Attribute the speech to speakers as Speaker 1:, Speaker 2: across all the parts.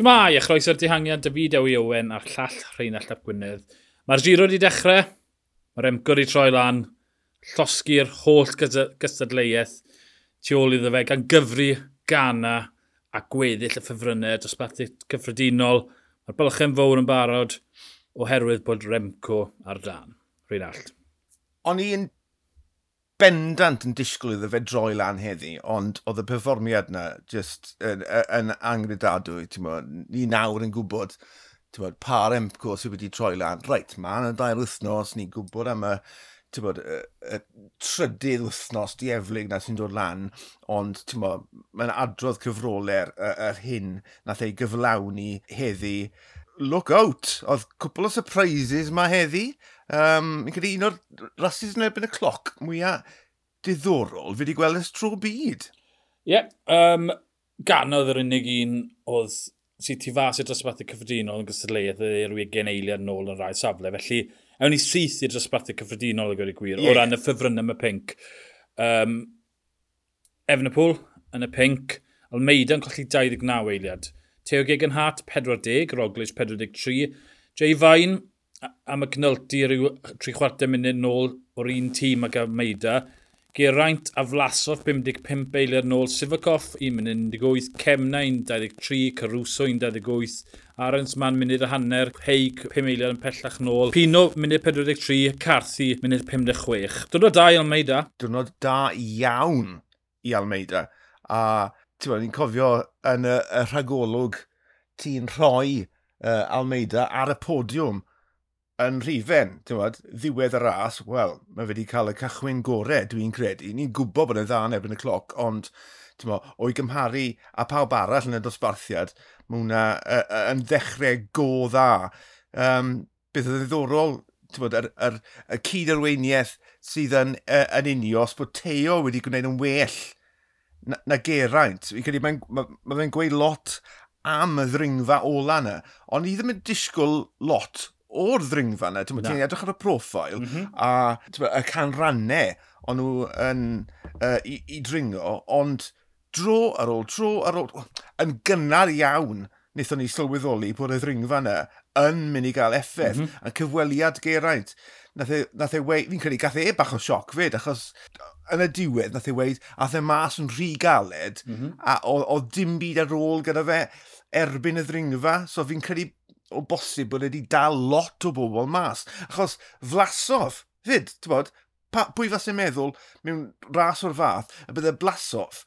Speaker 1: Shmai, a chroeso'r dihangiad David Ewi Owen a'r llall Rheinald Ap Gwynedd. Mae'r giro wedi dechrau, mae'r emgwr i troi lan, llosgi'r holl gystadleuaeth tu ôl iddo fe, gan gyfru Gana a gweddill y ffefrynnau dosbarthu cyffredinol. Mae'r bylchau'n fawr yn barod oherwydd bod Remco ar dan. Rheinald.
Speaker 2: O'n i'n bendant yn disgwyl iddo fe droi lan heddi, ond oedd y perfformiad yna just yn, yn angredadwy, ti'n mo, ni nawr yn gwybod ti'n bod, par Empco sydd wedi troi lan, reit, man, y dair wythnos, ni'n gwybod am y, ti'n bod, y, y trydydd wythnos dieflig na sy'n dod lan, ond, ti'n bod, mae'n adrodd cyfroler yr hyn. Nath e ei gyflawni heddi, look out. Oedd cwpl o surprises mae heddi. Um, Mi'n credu un o'r rhasys yn erbyn y cloc mwyaf diddorol fi wedi gweld e ys tro byd.
Speaker 1: Ie, yep, um, ganodd yr unig un oedd sy'n tu fas i'r dosbarthu cyffredinol yn gystadleuaeth i'r wygen eiliad nôl yn rhai safle. Felly, ewn ni syth i'r dosbarthu cyffredinol y i gwir, yeah. o ran y ffefrynnau y pink. Um, Efnapol yn y pink, Almeida yn colli 29 eiliad. Teo Gegenhart 40, Roglic 43, Jay Fain am y cynulti rhyw 3 chwarter munud nôl o'r un tîm ag Almeida. Geraint a Vlasov 55 beiliad nôl, Sivakov 1 munud 18, Cemna 23, Caruso 28, Arons man munud a hanner, Heig 5 eiliad yn pellach nôl, Pino munud 43, Carthy munud 56. Dwrnod da i Almeida.
Speaker 2: Dwrnod da iawn i Almeida. A ni'n cofio yn y, y rhagolwg ti'n rhoi uh, Almeida ar y podiwm yn rhifen, ti'n bod, ddiwedd y ras, wel, mae wedi cael y cychwyn gorau, dwi'n credu. Ni'n gwybod bod yn dda yn erbyn y cloc, ond, ti'n bod, o'i gymharu a pawb arall yn y dosbarthiad, mae hwnna uh, yn ddechrau go dda. Um, beth oedd ddiddorol, ti'n bod, yr, yr, y cyd-arweiniaeth sydd yn, uh, yn unio, os bod Teo wedi gwneud yn well na, na Geraint. Fi'n credu mae'n ma, ma fe gweud lot am y ddringfa ola yna, ond i ddim yn disgwyl lot o'r ddringfa yna. Ti'n ti'n edrych ar y profil mm -hmm. a y canrannau ond nhw yn uh, i, i dringo, ond dro ar ôl, dro ar ôl, yn gynnar iawn wnaethon ni sylweddoli bod y ddringfa yna yn mynd i gael effaith, mm -hmm. yn cyfweliad geraint. Nath e, nath e wei, fi'n credu gath e bach o sioc fyd, achos yn y diwedd, nath ei weid, ath e mas yn rhy galed, mm -hmm. a oedd dim byd ar ôl gyda fe erbyn y ddringfa, so fi'n credu o bosib bod wedi dal lot o bobl mas. Achos Flasov, fyd, ti'n bod, pa, pwy fas i'n meddwl mewn ras o'r fath y bydde Blasov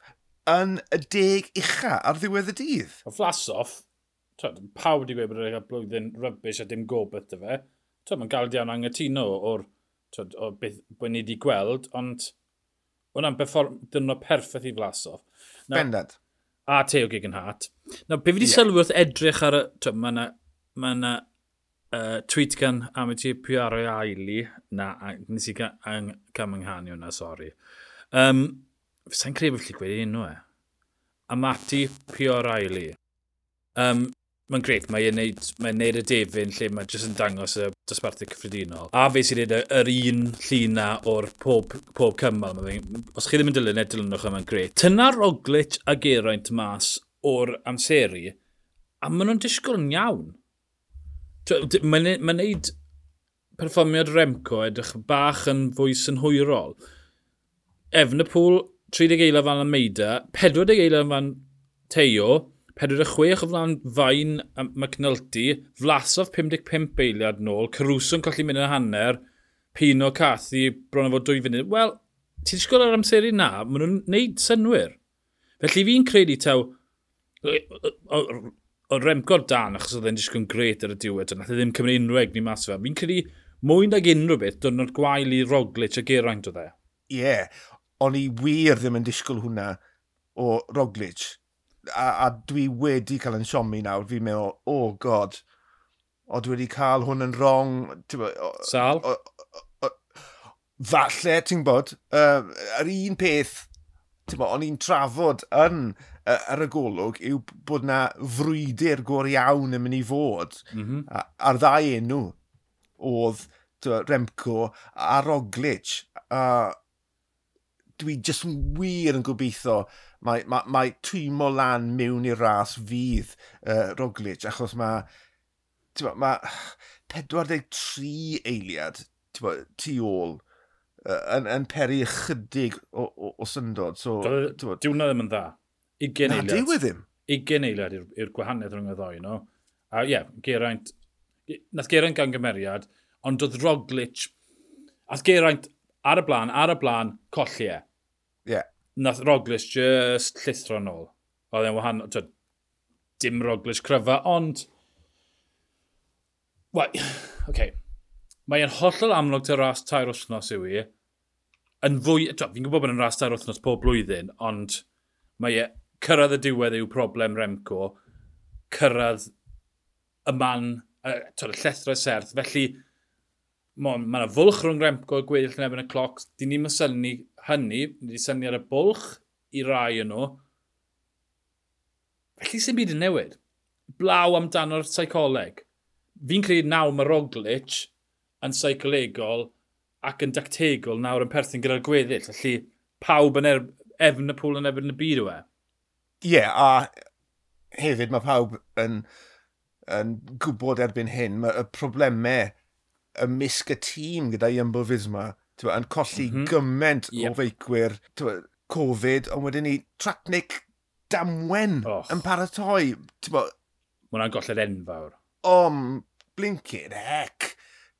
Speaker 2: yn y deg ucha ar ddiwedd y dydd.
Speaker 1: O Flasov, pawb wedi gweud bod e'n blwyddyn rybys a dim gobyth dy fe. Mae'n gael iawn angytuno o'r, o beth bod ni wedi gweld, ond hwnna'n perfformio'n perffaith i Vlasov.
Speaker 2: Bendant.
Speaker 1: A Teo Gegenhart. Nawr, be fi wedi yeah. sylwi wrth edrych ar y... Mae yna ma na, uh, tweet gan Amity Piaro Aili. Na, nes i cam ynghanu hwnna, sori. Um, Sa'n credu bod chi'n gweud un nhw e. Amati Piaro Aili. Um, mae'n gret, mae'n neud, mae neud y defyn lle mae jyst yn dangos y dosbarthu cyffredinol. A fe sy'n neud yr un llina o'r pob, pob cymal. Os chi ddim yn dilyn, edrylinwch yma'n e, gret. Tyna Roglic a Geraint mas o'r amseru, a maen nhw'n disgwyl yn iawn. Mae'n ma neud perfformiad Remco edrych bach yn fwy synhwyrol. Efn y pŵl, 30 eilaf fan Almeida, 40 eilaf fan Teo, 46 o flan fain a McNulty, flasodd 55 beiliad nôl, Caruso'n colli mynd yn hanner, Pino Cathy bron o fod dwy funud. Wel, ti'n siŵr ar amseru na, maen nhw'n neud synwyr. Felly fi'n credu taw, o remco'r dan achos oedd e'n disgwyl gret ar y diwedd, nath e ddim cymryd unrhyw egni mas fe. Fi'n credu mwy nag unrhyw beth dwrnod gwael i Roglic a Geraint o dde.
Speaker 2: Ie, yeah. o'n i wir ddim yn disgwyl hwnna o Roglic a, a dwi wedi cael yn siomi nawr, fi'n meddwl, o oh god, o dwi wedi cael hwn yn wrong.
Speaker 1: Sal? O, o,
Speaker 2: o, falle, ti'n bod, uh, yr un peth, ti'n bod, o'n i'n trafod yn uh, ar y golwg yw bod na frwydr gwr iawn yn mynd i fod mm -hmm. a, a'r ddau enw oedd Remco a Roglic. A, dwi jyst yn wir yn gobeithio mae, mae, mae twymo lan mewn i'r ras fydd uh, Roglic, achos mae, ma, ma 43 eiliad ma, tu ôl uh, yn, yn peri ychydig o, o, o syndod. So,
Speaker 1: Diwna ddim yn dda. 20 eiliad.
Speaker 2: Na, diw e ddim.
Speaker 1: 20 eiliad i'r gwahaniaeth rhwng y ddoi, no? A ie, yeah, Geraint... Nath Geraint gan gymeriad, ond doedd Roglic... Nath Geraint ar y blaen, ar y blaen, colli e.
Speaker 2: Yeah.
Speaker 1: Nath Roglic just llithro nôl. Oedd e'n wahanol, dim Roglic cryfa, ond... Wel, okay. Mae e'n hollol amlwg ta'r ras tair wythnos yw i. Yn fwy, fi'n gwybod bod yn ras tair wythnos pob blwyddyn, ond mae e cyrraedd y diwedd yw problem Remco, cyrraedd y man, y, y llethra serth. Felly, mae yna fwlch rhwng Remco a gweddill yn ebyn y cloc. Di ni'n mysylnu hynny, ni wedi synnu ar y bwlch i rai yn nhw. Felly sy'n byd yn newid. Blaw amdano'r seicoleg. Fi'n credu nawr mae Roglic yn seicolegol ac yn dactegol nawr yn perthyn gyda'r gweddill. Felly pawb yn er, efn y pŵl yn efn y byd yw e.
Speaker 2: Ie, yeah, a hefyd mae pawb yn, yn gwybod erbyn hyn, mae y problemau ymysg y tîm gyda Iambo Fisma tywa, yn colli mm -hmm. gymaint yep. o feicwyr tywa, Covid, ond wedyn ni Tratnic Damwen oh. yn paratoi. Mae
Speaker 1: hwnna'n golled enfawr.
Speaker 2: Om, blincyn, hec.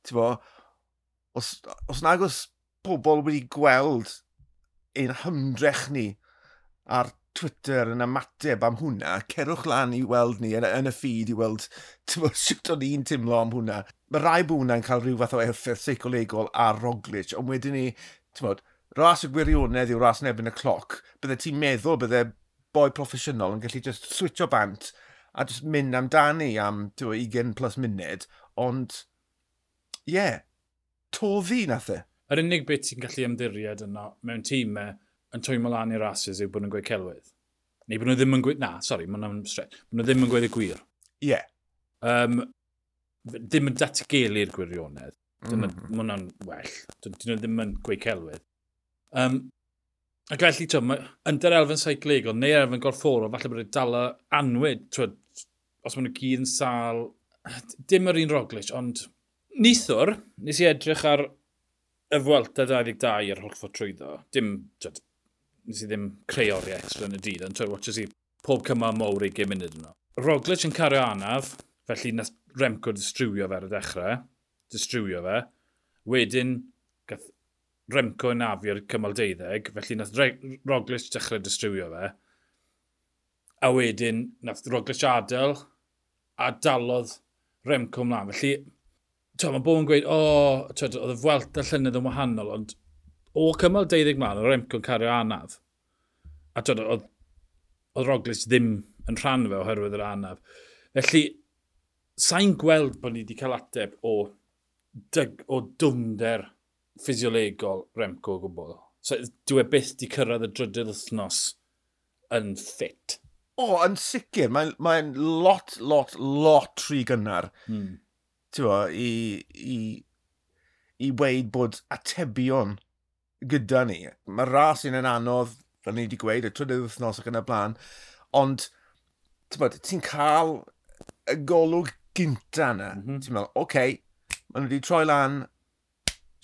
Speaker 2: Tywa, os, os nag os pobl wedi gweld ein hymdrech ni a'r Twitter yn ymateb am hwnna, cerwch lan i weld ni yn, yn y ffid i weld sut o'n i'n teimlo am hwnna. Mae rai bod hwnna'n cael rhyw fath o effaith seicolegol ar Roglic, ond wedyn ni, ti'n bod, ras y gwirionedd yw ras nebyn y cloc, bydde ti'n meddwl bydde boi proffesiynol yn gallu just switcho bant a just mynd amdani am 20 plus munud, ond, ie, yeah, to ddi nath e.
Speaker 1: Yr unig beth ti'n gallu ymddiried yno mewn tîmau yn twymo lan i'r rhasys yw bod nhw'n gweud celwydd. Neu bod nhw ddim yn gweud... Na, sori, mae nhw'n stret. Bod nhw ddim yn gweud y gwir.
Speaker 2: Ie. Yeah.
Speaker 1: Um, ddim yn datgelu'r gwirionedd. Dyna, mm. Mae hwnna'n well. Dyn nhw ddim yn gweud celwydd. Um, ac felly, twa, mae, ynder elfen seiclegol neu elfen gorfforol, falle bod y dal anwyd, twa, os maen nhw gyd yn sal, dim yr un roglic, ond nithwr, nes i edrych ar y Fwelta 22 i'r holl Hwlfo Trwyddo, dim, twyd, nes i ddim creu oriau extra yn y dydd, ond twyd, watches i pob cymal mowr i gym munud yno. Roglic yn cario anaf, felly nes Remco distriwio fe ar y dechrau, distriwio fe. Wedyn, gath Remco yn afio'r cymal deuddeg, felly nath Roglic dechrau distriwio fe. A wedyn, nath Roglic adael, a dalodd Remco ymlaen. Felly, mae bod yn gweud, o, oh, oedd y fwelt a llynydd yn wahanol, ond o cymal 12 mlaen, o'r Remco'n cario anaf. A dod, oedd, oedd Roglic ddim yn rhan fe oherwydd yr anaf. Felly, sa'n gweld bod ni wedi cael ateb o, dyg, o dwmder ffisiolegol Remco o gwbl. So, dwi e byth di cyrraedd y drydydd wythnos yn ffit.
Speaker 2: O, yn sicr. Mae'n mae, lot, lot, lot rhy gynnar. Hmm. Ti'n i, i, i weid bod atebion gyda ni. Mae ras yn yn anodd, fel ni wedi gweud, y trydydd wythnos ac yn y blaen, ond ti'n cael y golwg gynta yna. Mm -hmm. Ti'n meddwl, oce, okay, maen nhw wedi troi lan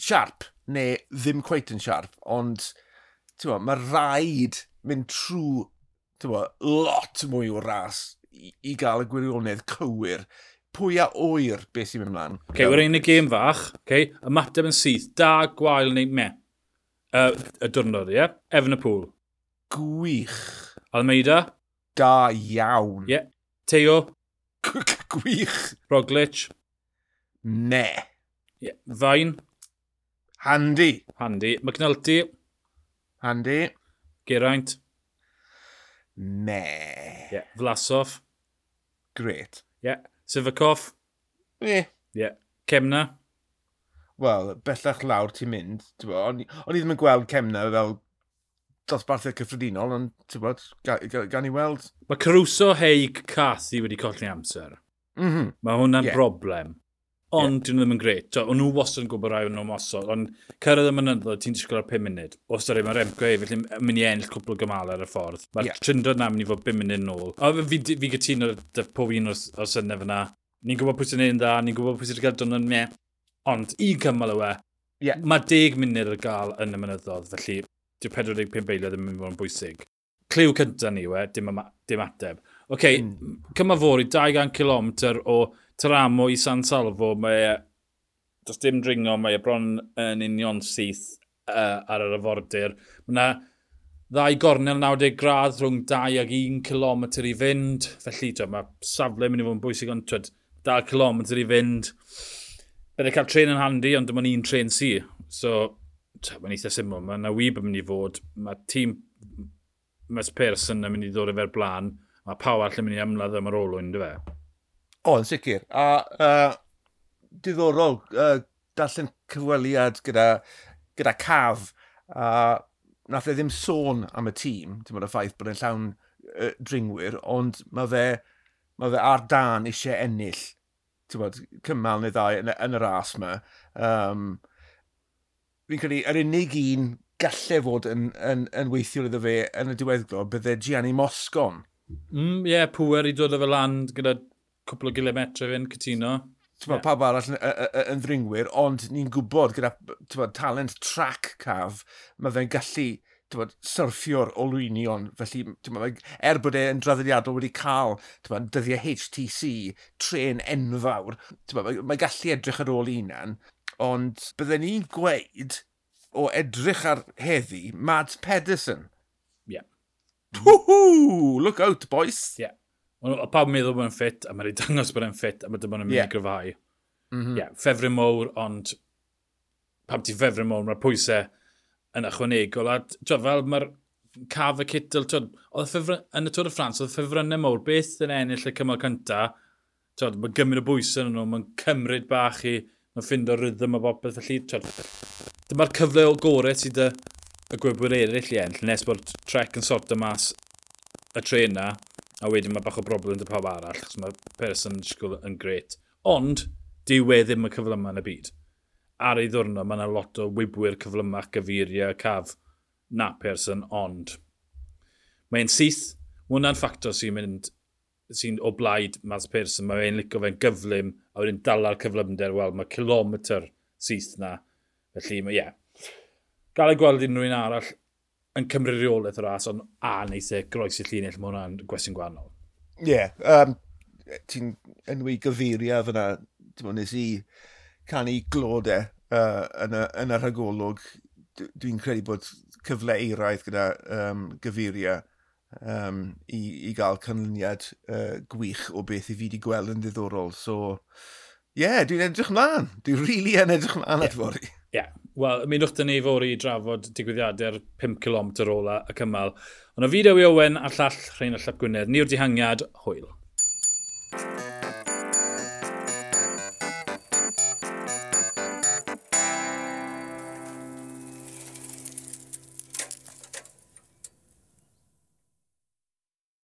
Speaker 2: siarp, neu ddim cweit yn siarp, ond mae rhaid mynd trwy bo, lot mwy o ras i, i gael y gwirionedd cywir pwy a oer beth sy'n mynd mlaen.
Speaker 1: Okay, Wyr ein y gêm fach, okay, ymateb yn syth, da, gwael neu me uh, y diwrnod, ie? Yeah? Efn y pŵl.
Speaker 2: Gwych.
Speaker 1: Almeida.
Speaker 2: Da iawn.
Speaker 1: Ie. Yeah. Teo.
Speaker 2: Gwych.
Speaker 1: Roglic.
Speaker 2: Ne.
Speaker 1: Yeah. Fain.
Speaker 2: Handy.
Speaker 1: Handy. McNulty.
Speaker 2: Handy.
Speaker 1: Geraint.
Speaker 2: Ne.
Speaker 1: Yeah. Vlasov.
Speaker 2: Great.
Speaker 1: Yeah. Sivakov. Ne. Yeah. Kemna
Speaker 2: wel, bellach lawr ti'n mynd, o'n i ddim yn gweld cemna fel dosbarthiad cyffredinol, ond ti'n bod, gan, i weld...
Speaker 1: Mae Caruso Heig Cathy wedi colli amser.
Speaker 2: Mm -hmm.
Speaker 1: Mae hwnna'n yeah. broblem. Ond yeah. dyn nhw ddim yn gret. O'n nhw wastad yn gwybod rai o'n nhw'n mosod, ond cyrraedd y mynyddoedd ti'n disgwyl ar 5 munud. Os da mae'r Remco hefyd felly mynd i ennill cwpl o gymal ar y ffordd. Mae'r yeah. trindod na mynd i fod 5 munud nôl. O, fi, fi, fi gytuno pob un o'r syniad fyna. Ni'n gwybod pwy sy'n ein dda, ni'n gwybod pwy sy'n gael dyn nhw'n me. Ond i cymal yw e, yeah. mae 10 munud ar gael yn y mynyddodd, felly dyw 45 beilio ddim yn mynd i fod yn bwysig. Clyw cyntaf ni yw e, dim, dim ateb. Oce, okay, mm. cymal fori, 200 km o Taramo i San Salvo, mae e, does dim dringo, mae e bron yn union syth uh, ar yr afordir. Mae yna ddau gornel 90 gradd rhwng 2 ag 1 km i fynd. Felly, twyd, mae safle mynd i fod yn bwysig, ond 2 km i fynd. Byddai cael tren yn handi, ond dim ond un tren si. So, mae'n eitha syml. Mae yna wyb yn mynd i fod. Mae tîm... Mae'r person yn mynd i ddod efo'r blaen. Mae pawb all yn mynd i ymladd am yr olwyn, dy fe?
Speaker 2: O, yn sicr. A uh, diddorol uh, darllen cyfweliad gyda, gyda caf. A uh, nath e ddim sôn am y tîm, dim ond y ffaith bod e'n llawn uh, dringwyr, ond mae fe, mae fe ar dan eisiau ennill bod, cymal neu ddau yn, yn y ras yma. Um, fi'n credu, yr unig un gallai fod yn, yn, yn weithio iddo fe yn y diweddglo, bydde Gianni Mosgon.
Speaker 1: Mm, ie, Mm, yeah, pwer i dod o fe land gyda cwpl o gilometre fe'n cytuno.
Speaker 2: Ti'n yeah. pawb arall yn ddringwyr, ond ni'n gwybod gyda bod, talent track caf, mae fe'n gallu bod, syrffio'r olwynion, felly bod, er bod e'n draddiliadol wedi cael bod, dyddiau HTC, tren enfawr, bod, mae, mae gallu edrych ar ôl unan, ond bydden ni'n gweud o edrych ar heddi Mads Pedersen.
Speaker 1: Ie. Yeah.
Speaker 2: Woohoo! Look out, boys!
Speaker 1: Ie. Yeah. Oedd pawb yn meddwl bod yn ffit, a mae'n ei dangos bod yn ffit, a mae dyma nhw'n mynd yeah. i gryfau. Mm -hmm. yeah, ffefryn mowr, ond pam ti ffefryn mowr, mae'r pwysau yn ychwanegol. A twa, fel mae'r caf y cytl, oedd yn y Tôr y Ffrans, oedd ffefrynnau mowr, beth yn ennill y cymal cynta, twa, mae gymryd o bwysau yn nhw, mae'n cymryd bach i, mae'n ffind o rhythm o bopeth felly. Dyma'r cyfle o gorau sydd y, y gwybwyr eraill i ennill, nes bod trec yn sorto mas y tren na, a wedyn mae bach o broblem dy pawb arall, achos mae person yn gret. Ond, diwedd ddim y cyfle yma yn y byd ar ei ddwrnod, mae yna lot o wybwyr cyflymach gyfuriau caf na person, ond mae'n syth. hwnna'n ffactor sy'n mynd sy'n o blaid Mas Pearson, mae e'n licio fe'n gyflym, a wedyn dala'r cyflymder, wel, mae kilometr syth na. Felly, ie. Yeah. Gael ei gweld unrhyw un arall yn cymryd reolaeth o ras, ond a neith e groes i llinell, mae hwnna'n gwestiwn gwahanol.
Speaker 2: Ie, yeah, um, ti'n enwi gyfeiria fyna, ti'n mwyn nes i canu glodau uh, yn, y, yn y rhagolwg, dwi'n credu bod cyfle eiraidd gyda um, gyfeiriau um, i, i gael canlyniad uh, gwych o beth i fi wedi gweld yn ddiddorol. So, ie, yeah, dwi'n edrych mlaen. Dwi'n rili really yn edrych mlaen yeah. at fori.
Speaker 1: Ie, yeah. wel, mi ddwch ni fori i drafod digwyddiadau'r 5 km ola y cymal. Ond o fideo i Owen a'r llall Rhain a Llap Gwynedd. Ni'r dihangiad, hwyl.